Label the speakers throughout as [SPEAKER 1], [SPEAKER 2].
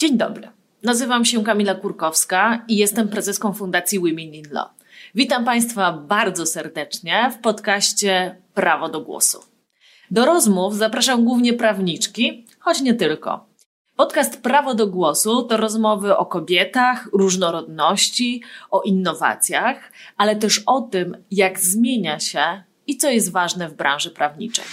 [SPEAKER 1] Dzień dobry. Nazywam się Kamila Kurkowska i jestem prezeską Fundacji Women in Law. Witam Państwa bardzo serdecznie w podcaście Prawo do Głosu. Do rozmów zapraszam głównie prawniczki, choć nie tylko. Podcast Prawo do Głosu to rozmowy o kobietach, różnorodności, o innowacjach, ale też o tym, jak zmienia się i co jest ważne w branży prawniczej.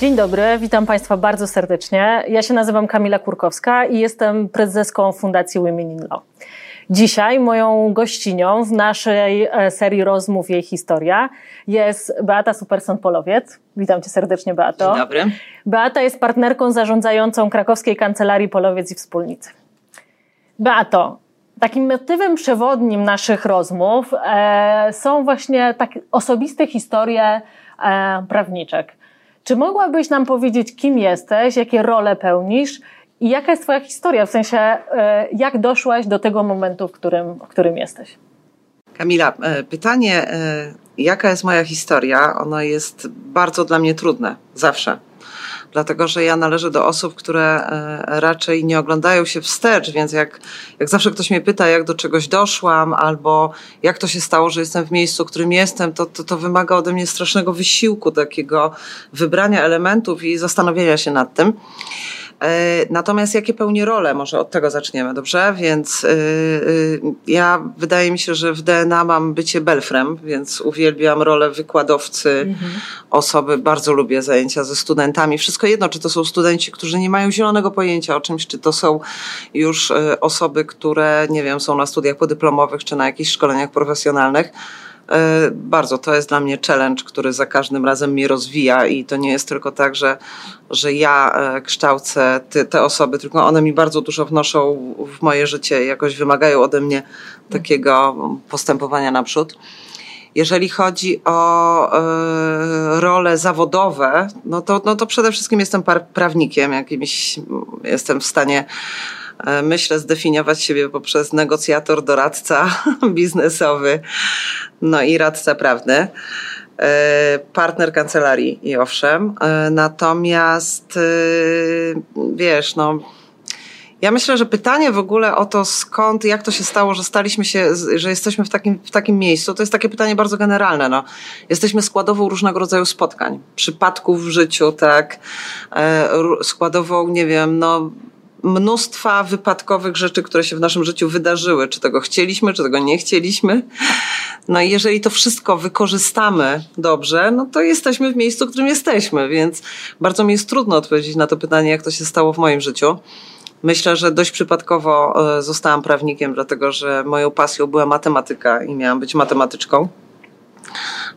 [SPEAKER 1] Dzień dobry, witam Państwa bardzo serdecznie. Ja się nazywam Kamila Kurkowska i jestem prezeską Fundacji Women in Law. Dzisiaj moją gościnią w naszej e, serii rozmów Jej Historia jest Beata Superson-Polowiec. Witam Cię serdecznie, Beato.
[SPEAKER 2] Dzień dobry.
[SPEAKER 1] Beata jest partnerką zarządzającą krakowskiej kancelarii Polowiec i Wspólnicy. Beato, takim motywem przewodnim naszych rozmów e, są właśnie tak osobiste historie e, prawniczek. Czy mogłabyś nam powiedzieć, kim jesteś, jakie role pełnisz i jaka jest Twoja historia? W sensie, e, jak doszłaś do tego momentu, w którym, w którym jesteś?
[SPEAKER 2] Kamila, e, pytanie, e, jaka jest moja historia? Ono jest bardzo dla mnie trudne, zawsze. Dlatego, że ja należę do osób, które raczej nie oglądają się wstecz, więc jak, jak zawsze ktoś mnie pyta, jak do czegoś doszłam, albo jak to się stało, że jestem w miejscu, w którym jestem, to, to, to wymaga ode mnie strasznego wysiłku, takiego wybrania elementów i zastanowienia się nad tym. E, natomiast jakie pełni role? Może od tego zaczniemy, dobrze? Więc yy, yy, ja wydaje mi się, że w DNA mam bycie belfrem, więc uwielbiam rolę wykładowcy, mhm. osoby, bardzo lubię zajęcia ze studentami. Wszystko jedno, czy to są studenci, którzy nie mają zielonego pojęcia o czymś, czy to są już osoby, które, nie wiem, są na studiach podyplomowych, czy na jakichś szkoleniach profesjonalnych bardzo to jest dla mnie challenge, który za każdym razem mnie rozwija i to nie jest tylko tak, że, że ja e, kształcę te, te osoby, tylko one mi bardzo dużo wnoszą w moje życie, jakoś wymagają ode mnie takiego postępowania naprzód. Jeżeli chodzi o e, role zawodowe, no to, no to przede wszystkim jestem prawnikiem, jakimś jestem w stanie E, myślę, zdefiniować siebie poprzez negocjator, doradca biznesowy, no i radca prawny e, partner kancelarii i owszem. E, natomiast wiesz, no. Ja myślę, że pytanie w ogóle o to, skąd, jak to się stało, że staliśmy się, że jesteśmy w takim, w takim miejscu, to jest takie pytanie bardzo generalne. No. Jesteśmy składową różnego rodzaju spotkań, przypadków w życiu, tak, składową, nie wiem, no, mnóstwa wypadkowych rzeczy, które się w naszym życiu wydarzyły. Czy tego chcieliśmy, czy tego nie chcieliśmy. No i jeżeli to wszystko wykorzystamy dobrze, no to jesteśmy w miejscu, w którym jesteśmy, więc bardzo mi jest trudno odpowiedzieć na to pytanie, jak to się stało w moim życiu. Myślę, że dość przypadkowo e, zostałam prawnikiem, dlatego że moją pasją była matematyka i miałam być matematyczką.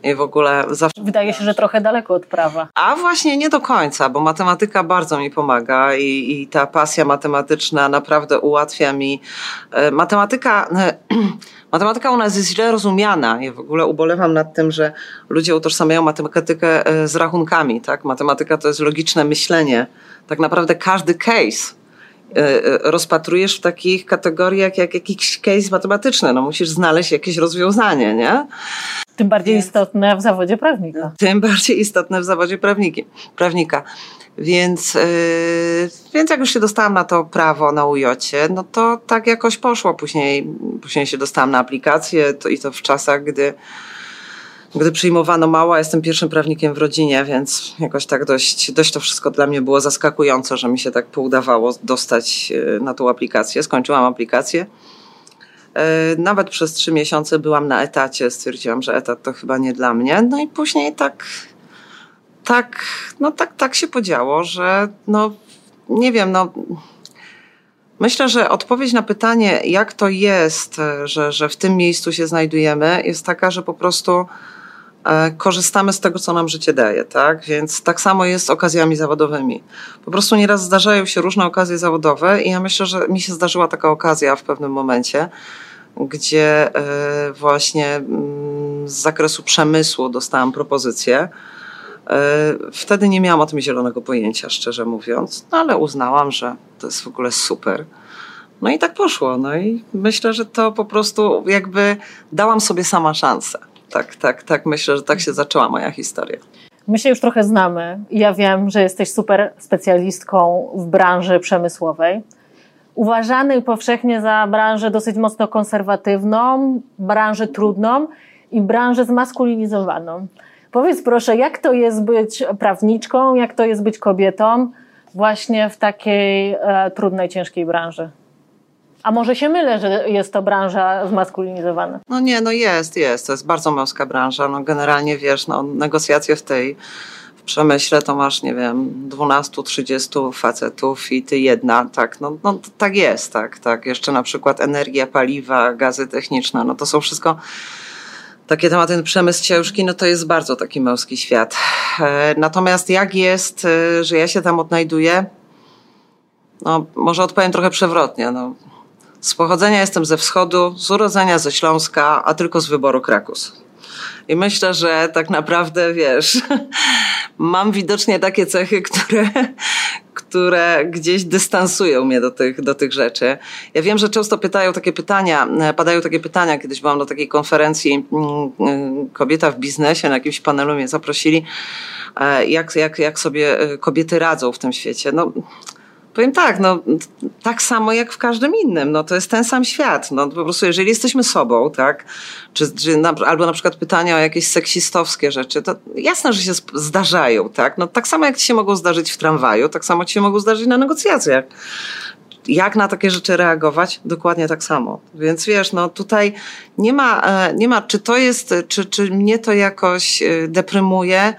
[SPEAKER 2] I w ogóle zawsze.
[SPEAKER 1] Wydaje się, że trochę daleko od prawa.
[SPEAKER 2] A właśnie nie do końca, bo matematyka bardzo mi pomaga i, i ta pasja matematyczna naprawdę ułatwia mi. E, matematyka. E, matematyka u nas jest źle rozumiana. Ja w ogóle ubolewam nad tym, że ludzie utożsamiają matematykę e, z rachunkami. Tak? Matematyka to jest logiczne myślenie. Tak naprawdę każdy case rozpatrujesz w takich kategoriach jak jakiś case matematyczny. No musisz znaleźć jakieś rozwiązanie, nie?
[SPEAKER 1] Tym bardziej Więc, istotne w zawodzie prawnika.
[SPEAKER 2] Tym bardziej istotne w zawodzie prawniki, prawnika. Więc, yy, więc jak już się dostałam na to prawo na ujocie, no to tak jakoś poszło. Później, później się dostałam na aplikację to, i to w czasach, gdy, gdy przyjmowano mała. Jestem pierwszym prawnikiem w rodzinie, więc jakoś tak dość, dość to wszystko dla mnie było zaskakujące, że mi się tak poudawało dostać y, na tą aplikację. Skończyłam aplikację. E, nawet przez trzy miesiące byłam na etacie, stwierdziłam, że etat to chyba nie dla mnie. No i później tak, tak, no tak, tak się podziało, że no nie wiem, no. Myślę, że odpowiedź na pytanie, jak to jest, że, że w tym miejscu się znajdujemy, jest taka, że po prostu e, korzystamy z tego, co nam życie daje, tak? Więc tak samo jest z okazjami zawodowymi. Po prostu nieraz zdarzają się różne okazje zawodowe i ja myślę, że mi się zdarzyła taka okazja w pewnym momencie, gdzie e, właśnie mm, z zakresu przemysłu dostałam propozycję Wtedy nie miałam o tym zielonego pojęcia, szczerze mówiąc, no ale uznałam, że to jest w ogóle super. No i tak poszło. No i myślę, że to po prostu jakby dałam sobie sama szansę. Tak, tak, tak. Myślę, że tak się zaczęła moja historia.
[SPEAKER 1] My się już trochę znamy. Ja wiem, że jesteś super specjalistką w branży przemysłowej. Uważany powszechnie za branżę dosyć mocno konserwatywną, branżę trudną i branżę zmaskulinizowaną. Powiedz proszę, jak to jest być prawniczką, jak to jest być kobietą właśnie w takiej e, trudnej, ciężkiej branży? A może się mylę, że jest to branża zmaskulinizowana?
[SPEAKER 2] No nie, no jest, jest. To jest bardzo męska branża. No generalnie wiesz, no, negocjacje w tej przemyśle to masz, nie wiem, 12-30 facetów i ty jedna, tak, no, no tak jest, tak, tak. Jeszcze na przykład energia, paliwa, gazy techniczne, no to są wszystko takie tematy, ten przemysł ciężki, no to jest bardzo taki męski świat. E, natomiast jak jest, e, że ja się tam odnajduję, no może odpowiem trochę przewrotnie, no z pochodzenia jestem ze wschodu, z urodzenia ze Śląska, a tylko z wyboru Krakus. I myślę, że tak naprawdę, wiesz, mam widocznie takie cechy, które, które gdzieś dystansują mnie do tych, do tych rzeczy. Ja wiem, że często pytają takie pytania, padają takie pytania. Kiedyś byłam na takiej konferencji mm, mm, Kobieta w biznesie, na jakimś panelu mnie zaprosili, e, jak, jak, jak sobie e, kobiety radzą w tym świecie. No, Powiem tak, no tak samo jak w każdym innym, no to jest ten sam świat. No po prostu jeżeli jesteśmy sobą, tak, czy, czy na, albo na przykład pytania o jakieś seksistowskie rzeczy, to jasne, że się zdarzają, tak. No tak samo jak ci się mogą zdarzyć w tramwaju, tak samo ci się mogą zdarzyć na negocjacjach jak na takie rzeczy reagować? Dokładnie tak samo. Więc wiesz, no tutaj nie ma, e, nie ma czy to jest, czy, czy mnie to jakoś e, deprymuje,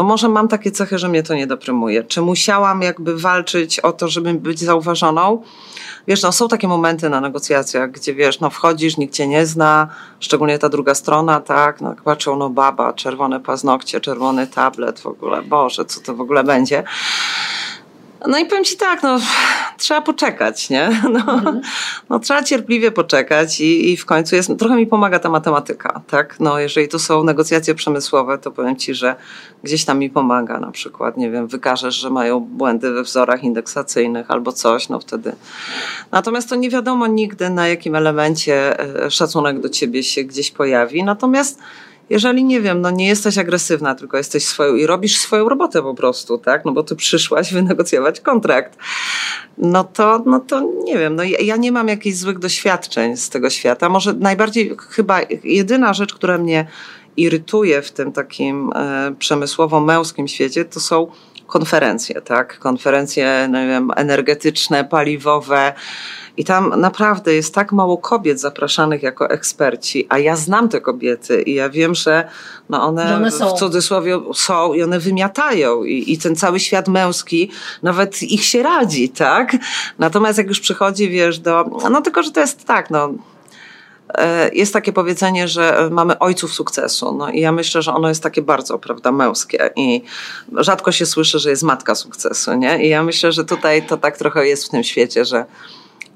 [SPEAKER 2] no może mam takie cechy, że mnie to nie deprymuje. Czy musiałam jakby walczyć o to, żeby być zauważoną? Wiesz, no są takie momenty na negocjacjach, gdzie wiesz, no wchodzisz, nikt cię nie zna, szczególnie ta druga strona, tak, no patrzą, no baba, czerwone paznokcie, czerwony tablet, w ogóle, Boże, co to w ogóle będzie? No i powiem Ci tak, no trzeba poczekać, nie? No, mhm. no trzeba cierpliwie poczekać i, i w końcu jest, trochę mi pomaga ta matematyka, tak? No jeżeli to są negocjacje przemysłowe, to powiem Ci, że gdzieś tam mi pomaga na przykład, nie wiem, wykażesz, że mają błędy we wzorach indeksacyjnych albo coś, no wtedy. Natomiast to nie wiadomo nigdy, na jakim elemencie e, szacunek do Ciebie się gdzieś pojawi, natomiast jeżeli nie wiem, no nie jesteś agresywna, tylko jesteś swoją i robisz swoją robotę po prostu, tak? No bo ty przyszłaś wynegocjować kontrakt. No to, no to nie wiem, no ja, nie mam jakichś złych doświadczeń z tego świata. Może najbardziej chyba jedyna rzecz, która mnie irytuje w tym takim e, przemysłowo-męskim świecie, to są konferencje, tak? Konferencje, nie wiem, energetyczne, paliwowe, i tam naprawdę jest tak mało kobiet zapraszanych jako eksperci, a ja znam te kobiety i ja wiem, że no one, że one w cudzysłowie są i one wymiatają i, i ten cały świat męski nawet ich się radzi, tak? Natomiast jak już przychodzi, wiesz, do, no tylko, że to jest tak, no, jest takie powiedzenie, że mamy ojców sukcesu. No i ja myślę, że ono jest takie bardzo, prawda, męskie. I rzadko się słyszy, że jest matka sukcesu, nie? I ja myślę, że tutaj to tak trochę jest w tym świecie, że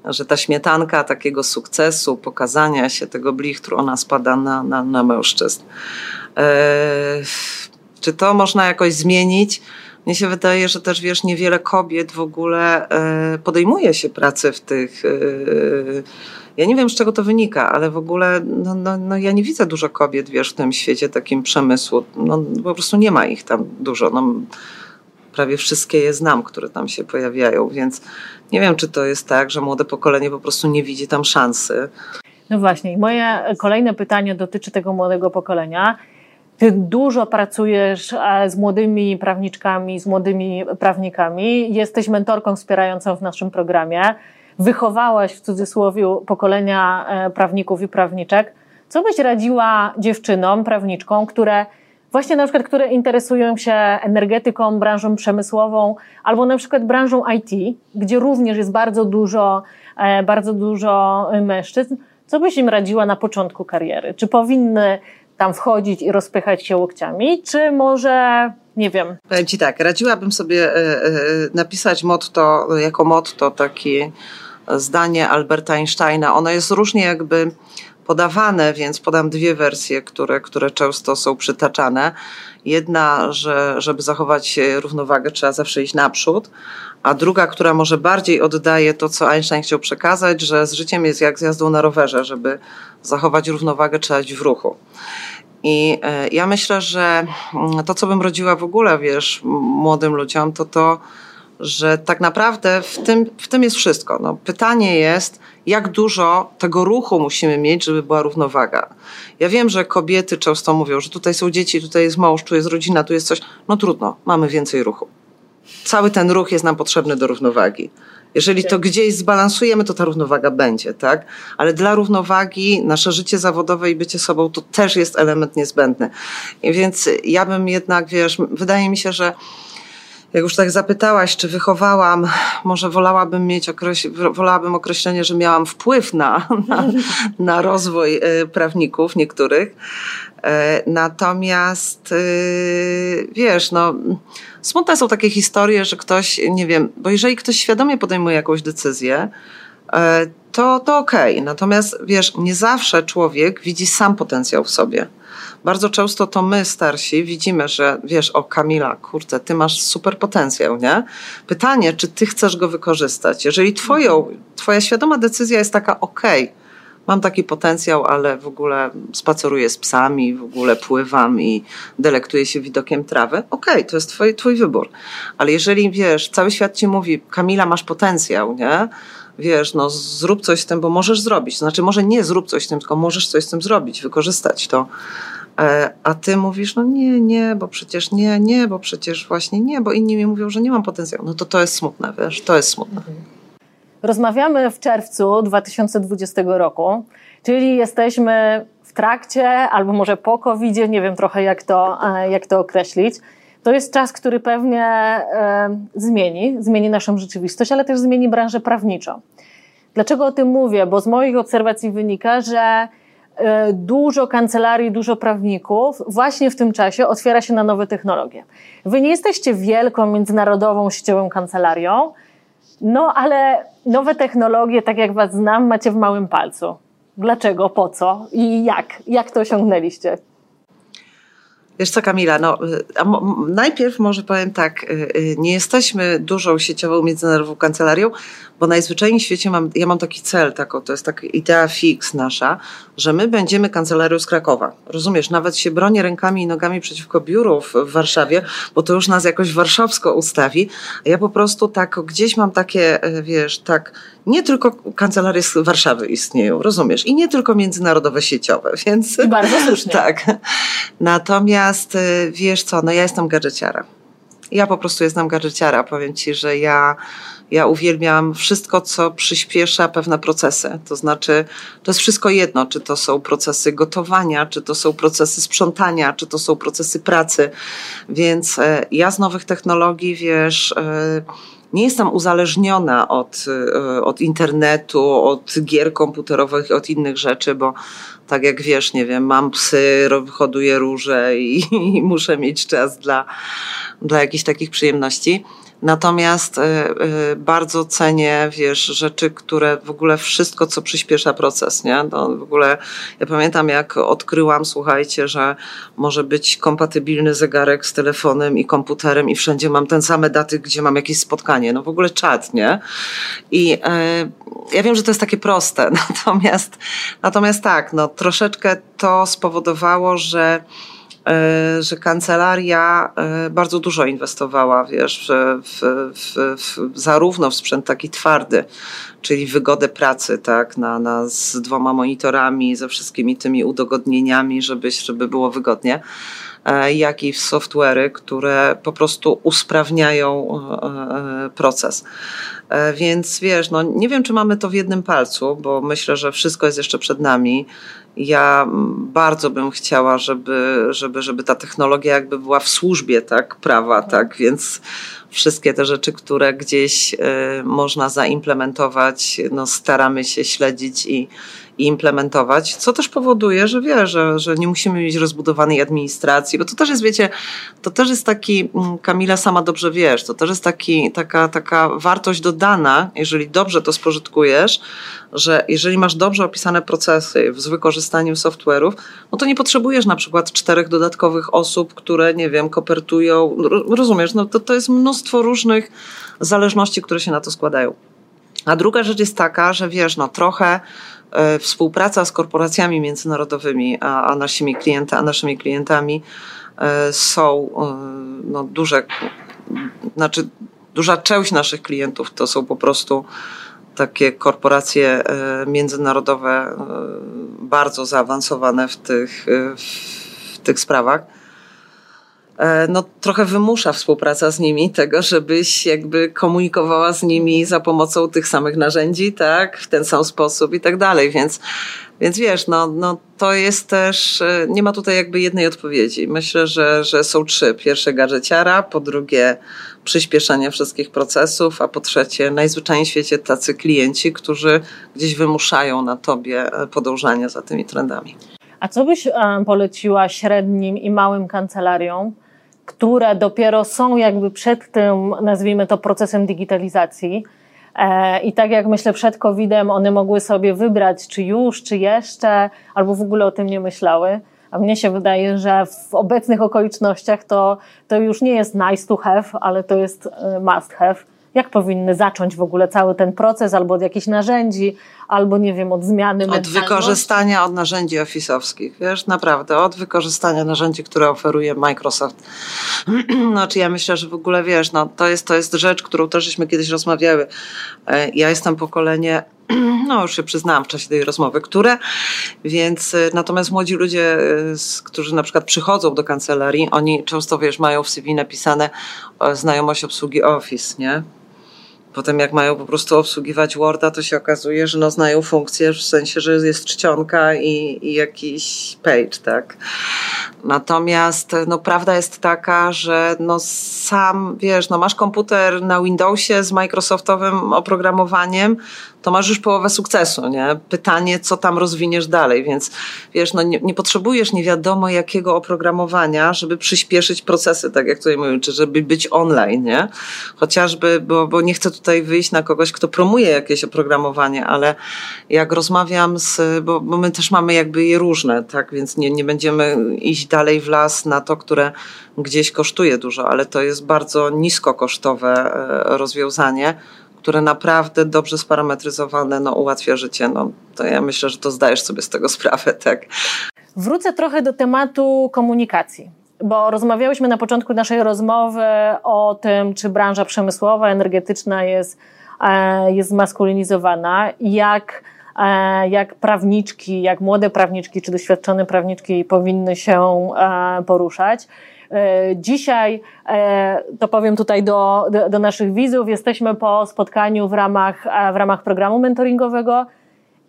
[SPEAKER 2] że ta śmietanka takiego sukcesu, pokazania się tego blichtru, ona spada na, na, na mężczyzn. E, czy to można jakoś zmienić? Mnie się wydaje, że też wiesz, niewiele kobiet w ogóle e, podejmuje się pracy w tych. E, ja nie wiem, z czego to wynika, ale w ogóle no, no, no ja nie widzę dużo kobiet, wiesz, w tym świecie takim przemysłu. No, po prostu nie ma ich tam dużo. No, prawie wszystkie je znam, które tam się pojawiają, więc nie wiem, czy to jest tak, że młode pokolenie po prostu nie widzi tam szansy.
[SPEAKER 1] No właśnie, moje kolejne pytanie dotyczy tego młodego pokolenia. Ty dużo pracujesz e, z młodymi prawniczkami, z młodymi prawnikami. Jesteś mentorką wspierającą w naszym programie. Wychowałaś w cudzysłowie pokolenia e, prawników i prawniczek. Co byś radziła dziewczynom, prawniczkom, które właśnie na przykład, które interesują się energetyką, branżą przemysłową, albo na przykład branżą IT, gdzie również jest bardzo dużo, e, bardzo dużo mężczyzn. Co byś im radziła na początku kariery? Czy powinny tam wchodzić i rozpychać się łokciami, czy może nie wiem.
[SPEAKER 2] Powiem Ci tak, radziłabym sobie e, e, napisać motto, jako motto takie zdanie Alberta Einsteina. Ono jest różnie jakby podawane, więc podam dwie wersje, które, które często są przytaczane. Jedna, że żeby zachować równowagę, trzeba zawsze iść naprzód, a druga, która może bardziej oddaje to, co Einstein chciał przekazać, że z życiem jest jak z jazdą na rowerze, żeby zachować równowagę, trzeba iść w ruchu. I e, ja myślę, że mm, to, co bym rodziła w ogóle, wiesz, młodym ludziom, to to, że tak naprawdę w tym, w tym jest wszystko. No, pytanie jest, jak dużo tego ruchu musimy mieć, żeby była równowaga. Ja wiem, że kobiety często mówią, że tutaj są dzieci, tutaj jest mąż, tu jest rodzina, tu jest coś. No trudno, mamy więcej ruchu. Cały ten ruch jest nam potrzebny do równowagi. Jeżeli to gdzieś zbalansujemy, to ta równowaga będzie, tak? Ale dla równowagi nasze życie zawodowe i bycie sobą to też jest element niezbędny. I więc ja bym jednak, wiesz, wydaje mi się, że jak już tak zapytałaś, czy wychowałam, może wolałabym mieć okreś- wolałabym określenie, że miałam wpływ na, na, na rozwój y, prawników niektórych. E, natomiast y, wiesz, no, smutne są takie historie, że ktoś, nie wiem, bo jeżeli ktoś świadomie podejmuje jakąś decyzję, e, to, to okej. Okay. Natomiast wiesz, nie zawsze człowiek widzi sam potencjał w sobie bardzo często to my starsi widzimy, że wiesz, o Kamila, kurczę, ty masz super potencjał, nie? Pytanie, czy ty chcesz go wykorzystać? Jeżeli twoją, twoja świadoma decyzja jest taka, okej, okay, mam taki potencjał, ale w ogóle spaceruję z psami, w ogóle pływam i delektuję się widokiem trawy, okej, okay, to jest twój, twój wybór. Ale jeżeli wiesz, cały świat ci mówi, Kamila, masz potencjał, nie? Wiesz, no zrób coś z tym, bo możesz zrobić. Znaczy, może nie zrób coś z tym, tylko możesz coś z tym zrobić, wykorzystać to. E, a ty mówisz, no nie, nie, bo przecież nie, nie, bo przecież właśnie nie, bo inni mi mówią, że nie mam potencjału. No to to jest smutne, wiesz, to jest smutne.
[SPEAKER 1] Rozmawiamy w czerwcu 2020 roku, czyli jesteśmy w trakcie albo może po covid nie wiem trochę jak to, e, jak to określić. To jest czas, który pewnie e, zmieni, zmieni naszą rzeczywistość, ale też zmieni branżę prawniczą. Dlaczego o tym mówię? Bo z moich obserwacji wynika, że E, dużo kancelarii, dużo prawników właśnie w tym czasie otwiera się na nowe technologie. Wy nie jesteście wielką międzynarodową sieciową kancelarią, no ale nowe technologie, tak jak was znam, macie w małym palcu. Dlaczego, po co i jak? Jak to osiągnęliście?
[SPEAKER 2] Wiesz co, Kamila, no, najpierw może powiem tak, y, y, nie jesteśmy dużą sieciową międzynarodową kancelarią, bo najzwyczajniej w świecie mam, ja mam taki cel, taką, to jest taka idea fix nasza, że my będziemy kancelarią z Krakowa. Rozumiesz, nawet się bronię rękami i nogami przeciwko biurów w Warszawie, bo to już nas jakoś warszawsko ustawi. Ja po prostu tak, gdzieś mam takie, wiesz, tak, nie tylko kancelarie z Warszawy istnieją, rozumiesz? I nie tylko międzynarodowe sieciowe, więc...
[SPEAKER 1] I bardzo słusznie.
[SPEAKER 2] Tak. Natomiast e, wiesz co, no ja jestem gadżeciara. Ja po prostu jestem gadżeciara. Powiem ci, że ja ja uwielbiam wszystko, co przyspiesza pewne procesy. To znaczy, to jest wszystko jedno, czy to są procesy gotowania, czy to są procesy sprzątania, czy to są procesy pracy. Więc e, ja z nowych technologii, wiesz, e, nie jestem uzależniona od, e, od internetu, od gier komputerowych, od innych rzeczy, bo tak jak wiesz, nie wiem, mam psy, hoduję róże i, i muszę mieć czas dla, dla jakichś takich przyjemności. Natomiast y, y, bardzo cenię, wiesz, rzeczy, które w ogóle wszystko, co przyspiesza proces, nie? To w ogóle, ja pamiętam jak odkryłam, słuchajcie, że może być kompatybilny zegarek z telefonem i komputerem i wszędzie mam ten same daty, gdzie mam jakieś spotkanie. No w ogóle czat, nie? I y, ja wiem, że to jest takie proste, natomiast, natomiast tak, no troszeczkę to spowodowało, że że kancelaria e, bardzo dużo inwestowała, wiesz, w, w, w, zarówno w sprzęt taki twardy, czyli wygodę pracy, tak, na, na, z dwoma monitorami, ze wszystkimi tymi udogodnieniami, żeby, żeby było wygodnie, e, jak i w software'y, które po prostu usprawniają proces. Więc wiesz, no nie wiem, czy mamy to w jednym palcu, bo myślę, że wszystko jest jeszcze przed nami. Ja bardzo bym chciała, żeby, żeby, żeby ta technologia jakby była w służbie tak, prawa, tak, więc wszystkie te rzeczy, które gdzieś y, można zaimplementować, no staramy się śledzić i, i implementować, co też powoduje, że wie, że, że nie musimy mieć rozbudowanej administracji, bo to też jest, wiecie, to też jest taki, mm, Kamila sama dobrze wiesz, to też jest taki, taka, taka wartość dodana, jeżeli dobrze to spożytkujesz, że jeżeli masz dobrze opisane procesy z wykorzystaniem software'ów, no to nie potrzebujesz na przykład czterech dodatkowych osób, które, nie wiem, kopertują, rozumiesz, no to, to jest mnóstwo różnych zależności, które się na to składają. A druga rzecz jest taka, że wiesz, no trochę współpraca z korporacjami międzynarodowymi, a, a naszymi klientami, a naszymi klientami e, są e, no, duże, znaczy duża część naszych klientów to są po prostu takie korporacje międzynarodowe bardzo zaawansowane w tych, w tych sprawach. E, no, trochę wymusza współpraca z nimi tego, żebyś jakby komunikowała z nimi za pomocą tych samych narzędzi, tak, w ten sam sposób i tak dalej, więc, więc wiesz, no, no to jest też, e, nie ma tutaj jakby jednej odpowiedzi. Myślę, że, że są trzy. Pierwsze gadżeciara, po drugie przyspieszenie wszystkich procesów, a po trzecie najzwyczajniej w świecie tacy klienci, którzy gdzieś wymuszają na tobie e, podążanie za tymi trendami.
[SPEAKER 1] A co byś poleciła średnim i małym kancelariom, które dopiero są jakby przed tym, nazwijmy to, procesem digitalizacji. E, I tak jak myślę, przed COVID-em one mogły sobie wybrać, czy już, czy jeszcze, albo w ogóle o tym nie myślały. A mnie się wydaje, że w obecnych okolicznościach to, to już nie jest nice to have, ale to jest e, must have jak powinny zacząć w ogóle cały ten proces, albo od jakichś narzędzi, albo nie wiem, od zmiany
[SPEAKER 2] Od wykorzystania od narzędzi ofisowskich, wiesz, naprawdę, od wykorzystania narzędzi, które oferuje Microsoft. znaczy ja myślę, że w ogóle wiesz, no to jest, to jest rzecz, którą też żeśmy kiedyś rozmawiały. E, ja jestem pokolenie no już się przyznałam w czasie tej rozmowy, które, więc e, natomiast młodzi ludzie, e, którzy na przykład przychodzą do kancelarii, oni często, wiesz, mają w CV napisane znajomość obsługi Office, nie? Potem jak mają po prostu obsługiwać Worda, to się okazuje, że no znają funkcję w sensie, że jest czcionka i, i jakiś page, tak? Natomiast no, prawda jest taka, że no, sam, wiesz, no, masz komputer na Windowsie z Microsoftowym oprogramowaniem, to masz już połowę sukcesu, nie? Pytanie, co tam rozwiniesz dalej, więc wiesz, no nie, nie potrzebujesz nie wiadomo jakiego oprogramowania, żeby przyspieszyć procesy, tak jak tutaj mówię, czy żeby być online, nie? Chociażby, bo, bo nie chcę tutaj wyjść na kogoś, kto promuje jakieś oprogramowanie, ale jak rozmawiam z, bo, bo my też mamy jakby je różne, tak? Więc nie, nie będziemy iść dalej w las na to, które gdzieś kosztuje dużo, ale to jest bardzo niskokosztowe e, rozwiązanie, które naprawdę dobrze sparametryzowane no, ułatwia życie. No, to ja myślę, że to zdajesz sobie z tego sprawę, tak.
[SPEAKER 1] Wrócę trochę do tematu komunikacji, bo rozmawiałyśmy na początku naszej rozmowy o tym, czy branża przemysłowa, energetyczna jest, e, jest zmaskulinizowana, jak e, jak prawniczki, jak młode prawniczki czy doświadczone prawniczki powinny się e, poruszać. E, dzisiaj, e, to powiem tutaj do, do, do naszych widzów, jesteśmy po spotkaniu w ramach, e, w ramach programu mentoringowego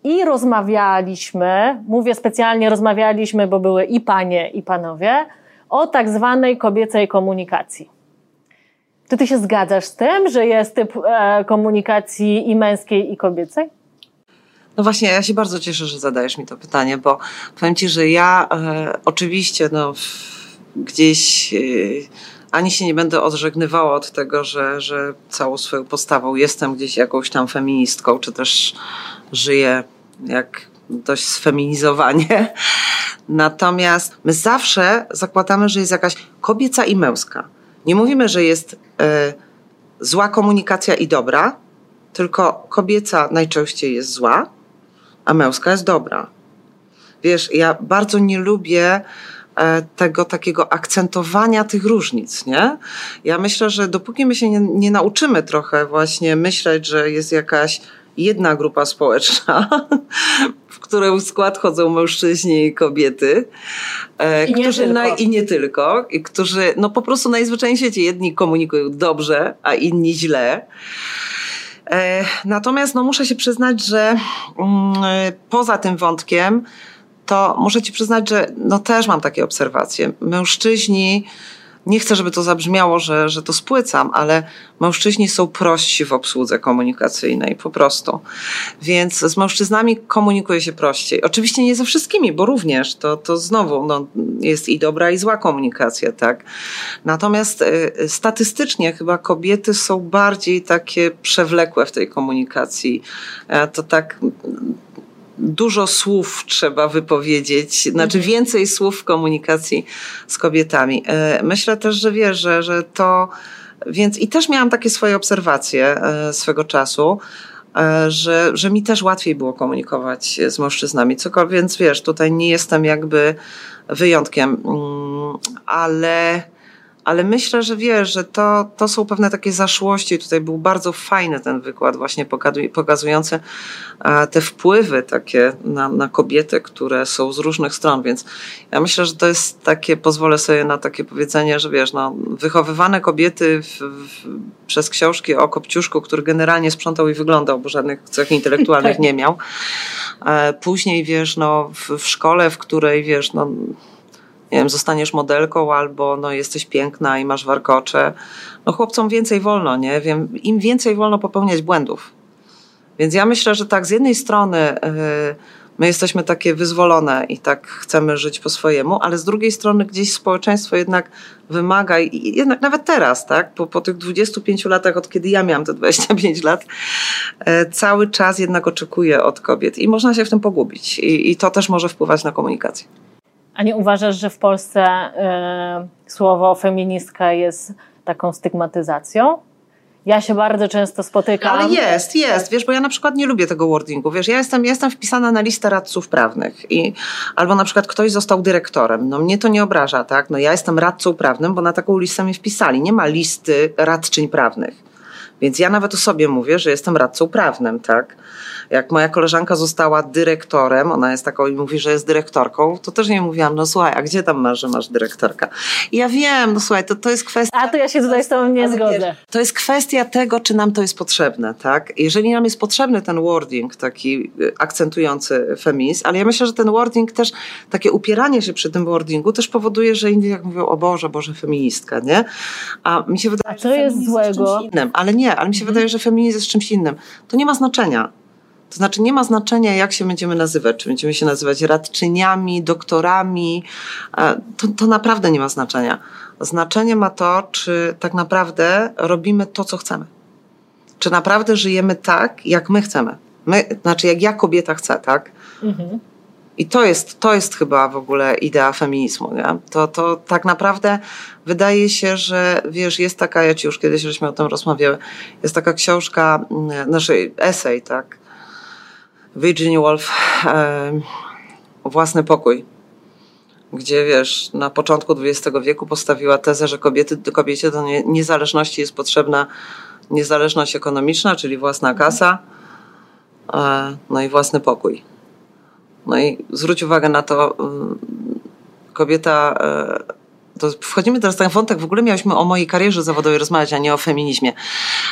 [SPEAKER 1] i rozmawialiśmy, mówię specjalnie rozmawialiśmy, bo były i panie, i panowie, o tak zwanej kobiecej komunikacji. Czy ty się zgadzasz z tym, że jest typ komunikacji i męskiej, i kobiecej?
[SPEAKER 2] No właśnie, ja się bardzo cieszę, że zadajesz mi to pytanie, bo powiem ci, że ja e, oczywiście no, gdzieś y, ani się nie będę odżegnywała od tego, że, że całą swoją postawą jestem gdzieś jakąś tam feministką, czy też żyję jak dość sfeminizowanie. Natomiast my zawsze zakładamy, że jest jakaś kobieca i męska. Nie mówimy, że jest y, zła komunikacja i dobra, tylko kobieca najczęściej jest zła, a męska jest dobra. Wiesz, ja bardzo nie lubię tego takiego akcentowania tych różnic, nie? Ja myślę, że dopóki my się nie, nie nauczymy trochę właśnie myśleć, że jest jakaś jedna grupa społeczna, w której skład chodzą mężczyźni i kobiety,
[SPEAKER 1] e, I którzy
[SPEAKER 2] na, i nie tylko, i którzy no po prostu najzwyczajniej świecie jedni komunikują dobrze, a inni źle. E, natomiast no, muszę się przyznać, że mm, poza tym wątkiem to muszę ci przyznać, że no też mam takie obserwacje. Mężczyźni nie chcę, żeby to zabrzmiało, że, że to spłycam, ale mężczyźni są prości w obsłudze komunikacyjnej, po prostu. Więc z mężczyznami komunikuje się prościej. Oczywiście nie ze wszystkimi, bo również to, to znowu no, jest i dobra, i zła komunikacja, tak. Natomiast y, statystycznie chyba kobiety są bardziej takie przewlekłe w tej komunikacji. E, to tak dużo słów trzeba wypowiedzieć, znaczy mhm. więcej słów w komunikacji z kobietami. E, myślę też, że wiesz, że, że to, więc i też miałam takie swoje obserwacje e, swego czasu, e, że, że mi też łatwiej było komunikować z mężczyznami, cokolwiek, więc wiesz, tutaj nie jestem jakby wyjątkiem, mm, ale ale myślę, że wiesz, że to, to są pewne takie zaszłości. Tutaj był bardzo fajny ten wykład, właśnie pokazujący e, te wpływy takie na, na kobiety, które są z różnych stron, więc ja myślę, że to jest takie, pozwolę sobie na takie powiedzenie, że wiesz, no, wychowywane kobiety w, w, przez książki o Kopciuszku, który generalnie sprzątał i wyglądał, bo żadnych cech intelektualnych tak. nie miał. E, później, wiesz, no, w, w szkole, w której, wiesz, no, nie wiem, zostaniesz modelką albo no, jesteś piękna i masz warkocze. No chłopcom więcej wolno, nie? Wiem, im więcej wolno popełniać błędów. Więc ja myślę, że tak, z jednej strony yy, my jesteśmy takie wyzwolone i tak chcemy żyć po swojemu, ale z drugiej strony gdzieś społeczeństwo jednak wymaga, i jednak nawet teraz, tak, po, po tych 25 latach, od kiedy ja miałam te 25 lat, yy, cały czas jednak oczekuje od kobiet i można się w tym pogubić i, i to też może wpływać na komunikację.
[SPEAKER 3] A nie uważasz, że w Polsce y, słowo feministka jest taką stygmatyzacją? Ja się bardzo często spotykam.
[SPEAKER 2] Ale jest, jest, wiesz, bo ja na przykład nie lubię tego wordingu. Wiesz, ja jestem, ja jestem wpisana na listę radców prawnych i albo na przykład ktoś został dyrektorem. No mnie to nie obraża, tak? No ja jestem radcą prawnym, bo na taką listę mnie wpisali. Nie ma listy radczyń prawnych. Więc ja nawet o sobie mówię, że jestem radcą prawnym, tak? Jak moja koleżanka została dyrektorem, ona jest taką i mówi, że jest dyrektorką, to też nie mówiłam, no słuchaj, a gdzie tam masz, że masz dyrektorka? I ja wiem, no słuchaj, to, to jest kwestia...
[SPEAKER 3] A to ja się tutaj z tobą nie zgodzę. Wiesz,
[SPEAKER 2] to jest kwestia tego, czy nam to jest potrzebne, tak? Jeżeli nam jest potrzebny ten wording taki y, akcentujący feminizm, ale ja myślę, że ten wording też, takie upieranie się przy tym wordingu też powoduje, że inni jak mówią, o Boże, Boże, feministka, nie? A mi się wydaje,
[SPEAKER 3] a co jest złego?
[SPEAKER 2] Jest innym, ale nie, ale mi się mhm. wydaje, że feminizm jest czymś innym. To nie ma znaczenia. To znaczy nie ma znaczenia, jak się będziemy nazywać. Czy będziemy się nazywać radczyniami, doktorami. E, to, to naprawdę nie ma znaczenia. Znaczenie ma to, czy tak naprawdę robimy to, co chcemy. Czy naprawdę żyjemy tak, jak my chcemy. My, znaczy, jak ja kobieta chcę, tak? Mhm. I to jest, to jest chyba w ogóle idea feminizmu. Nie? To, to tak naprawdę wydaje się, że wiesz, jest taka, ja ci już kiedyś żeśmy o tym rozmawiały, jest taka książka, mm, znaczy esej, tak? Virginia Woolf, e, Własny pokój, gdzie wiesz, na początku XX wieku postawiła tezę, że kobiety, kobiecie do niezależności jest potrzebna niezależność ekonomiczna, czyli własna kasa, e, no i własny pokój. No i zwróć uwagę na to, kobieta e, to wchodzimy teraz w ten wątek, w ogóle miałyśmy o mojej karierze zawodowej rozmawiać, a nie o feminizmie.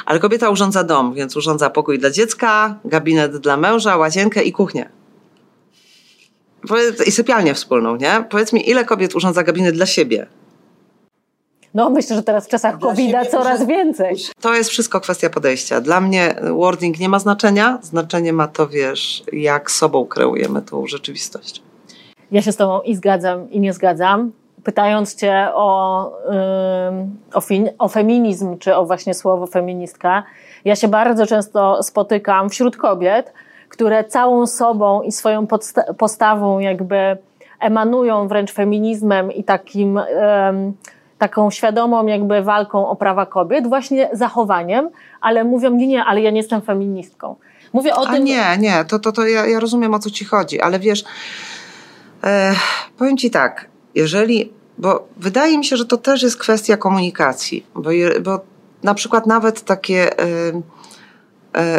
[SPEAKER 2] Ale kobieta urządza dom, więc urządza pokój dla dziecka, gabinet dla męża, łazienkę i kuchnię. I sypialnię wspólną, nie? Powiedz mi, ile kobiet urządza gabinet dla siebie?
[SPEAKER 3] No, myślę, że teraz w czasach covid coraz więcej.
[SPEAKER 2] To jest wszystko kwestia podejścia. Dla mnie wording nie ma znaczenia. Znaczenie ma to, wiesz, jak sobą kreujemy tą rzeczywistość.
[SPEAKER 3] Ja się z Tobą i zgadzam, i nie zgadzam pytając Cię o, o, o, feminizm, czy o właśnie słowo feministka, ja się bardzo często spotykam wśród kobiet, które całą sobą i swoją postawą jakby emanują wręcz feminizmem i takim, taką świadomą jakby walką o prawa kobiet, właśnie zachowaniem, ale mówią, nie, nie, ale ja nie jestem feministką. Mówię o
[SPEAKER 2] A
[SPEAKER 3] tym...
[SPEAKER 2] nie, nie, to, to, to ja, ja rozumiem o co Ci chodzi, ale wiesz, e, powiem Ci tak, jeżeli, bo wydaje mi się, że to też jest kwestia komunikacji, bo, bo na przykład nawet takie y, y,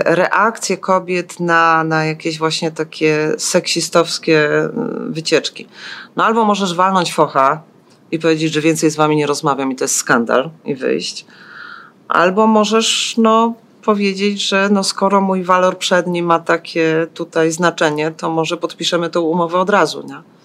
[SPEAKER 2] reakcje kobiet na, na jakieś właśnie takie seksistowskie y, wycieczki. No albo możesz walnąć focha i powiedzieć, że więcej z wami nie rozmawiam i to jest skandal i wyjść. Albo możesz, no, powiedzieć, że no skoro mój walor przedni ma takie tutaj znaczenie, to może podpiszemy tę umowę od razu, nie?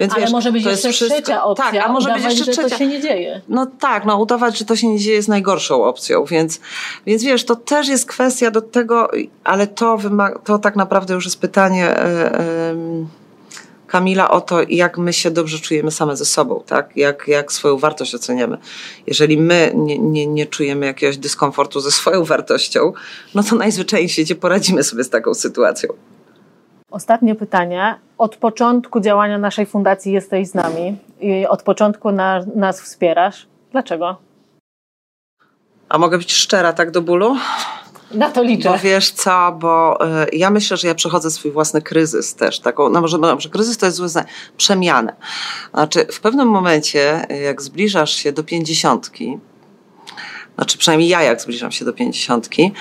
[SPEAKER 3] Więc Ale wiesz, może być jeszcze wszystko... trzecia opcja, tak, a może być jeszcze trzecia. że to się nie dzieje.
[SPEAKER 2] No tak, no udawać, że to się nie dzieje jest najgorszą opcją, więc, więc wiesz, to też jest kwestia do tego, ale to, wymaga, to tak naprawdę już jest pytanie... Yy, yy, Kamila o to, jak my się dobrze czujemy same ze sobą, tak? jak, jak swoją wartość oceniamy. Jeżeli my nie, nie, nie czujemy jakiegoś dyskomfortu ze swoją wartością, no to najzwyczajniej w świecie poradzimy sobie z taką sytuacją.
[SPEAKER 3] Ostatnie pytanie. Od początku działania naszej fundacji jesteś z nami i od początku na, nas wspierasz. Dlaczego?
[SPEAKER 2] A mogę być szczera tak do bólu?
[SPEAKER 3] Na to liczę.
[SPEAKER 2] Bo wiesz co, bo y, ja myślę, że ja przechodzę swój własny kryzys też. Taką, no może, może kryzys to jest złe przemianę. Znaczy w pewnym momencie, jak zbliżasz się do pięćdziesiątki, znaczy przynajmniej ja jak zbliżam się do pięćdziesiątki,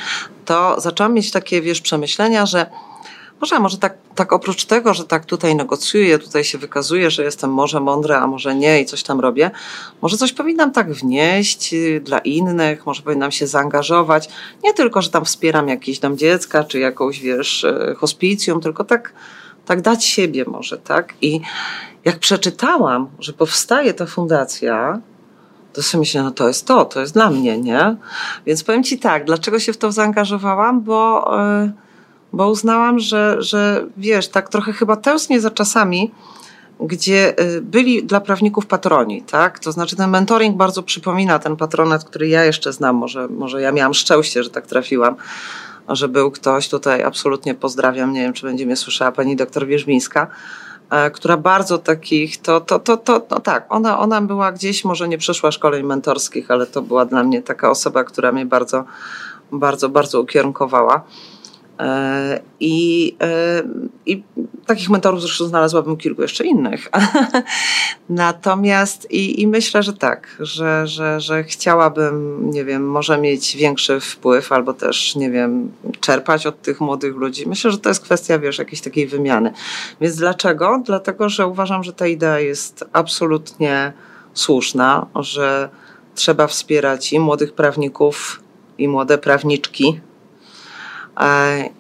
[SPEAKER 2] to zaczęłam mieć takie, wiesz, przemyślenia, że może, może tak, tak oprócz tego, że tak tutaj negocjuję, tutaj się wykazuję, że jestem może mądry, a może nie i coś tam robię, może coś powinnam tak wnieść y, dla innych, może powinnam się zaangażować. Nie tylko, że tam wspieram jakiś dom dziecka, czy jakąś, wiesz, y, hospicjum, tylko tak, tak dać siebie może, tak? I jak przeczytałam, że powstaje ta fundacja, to sobie myślę, no to jest to, to jest dla mnie, nie? Więc powiem Ci tak, dlaczego się w to zaangażowałam, bo... Yy, bo uznałam, że, że wiesz, tak trochę chyba tęsknię za czasami, gdzie y, byli dla prawników patroni, tak? To znaczy ten mentoring bardzo przypomina ten patronat, który ja jeszcze znam, może, może ja miałam szczęście, że tak trafiłam, że był ktoś tutaj, absolutnie pozdrawiam, nie wiem, czy będzie mnie słyszała pani doktor Wierzmińska, e, która bardzo takich, to, to, to, to no tak, ona, ona była gdzieś, może nie przeszła szkoleń mentorskich, ale to była dla mnie taka osoba, która mnie bardzo, bardzo, bardzo ukierunkowała. E, I, e, I takich mentorów zresztą znalazłabym kilku jeszcze innych. Natomiast i, i myślę, że tak, że, że, że chciałabym, nie wiem, może mieć większy wpływ albo też, nie wiem, czerpać od tych młodych ludzi. Myślę, że to jest kwestia, wiesz, jakiejś takiej wymiany. Więc dlaczego? Dlatego, że uważam, że ta idea jest absolutnie słuszna, że trzeba wspierać i młodych prawników, i młode prawniczki,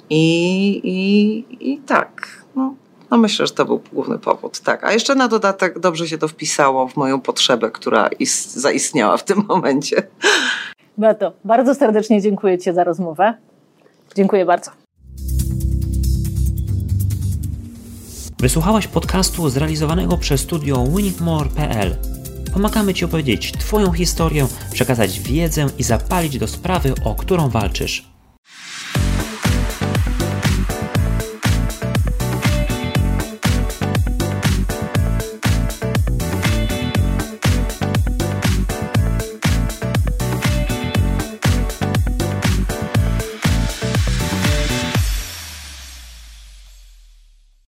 [SPEAKER 2] I, i, i tak, no, no myślę, że to był główny powód. Tak. A jeszcze na dodatek dobrze się to wpisało w moją potrzebę, która ist, zaistniała w tym momencie.
[SPEAKER 3] Beato, bardzo serdecznie dziękuję Ci za rozmowę. Dziękuję bardzo.
[SPEAKER 4] Wysłuchałaś podcastu zrealizowanego przez studio winningmore.pl. Pomagamy Ci opowiedzieć Twoją historię, przekazać wiedzę i zapalić do sprawy, o którą walczysz.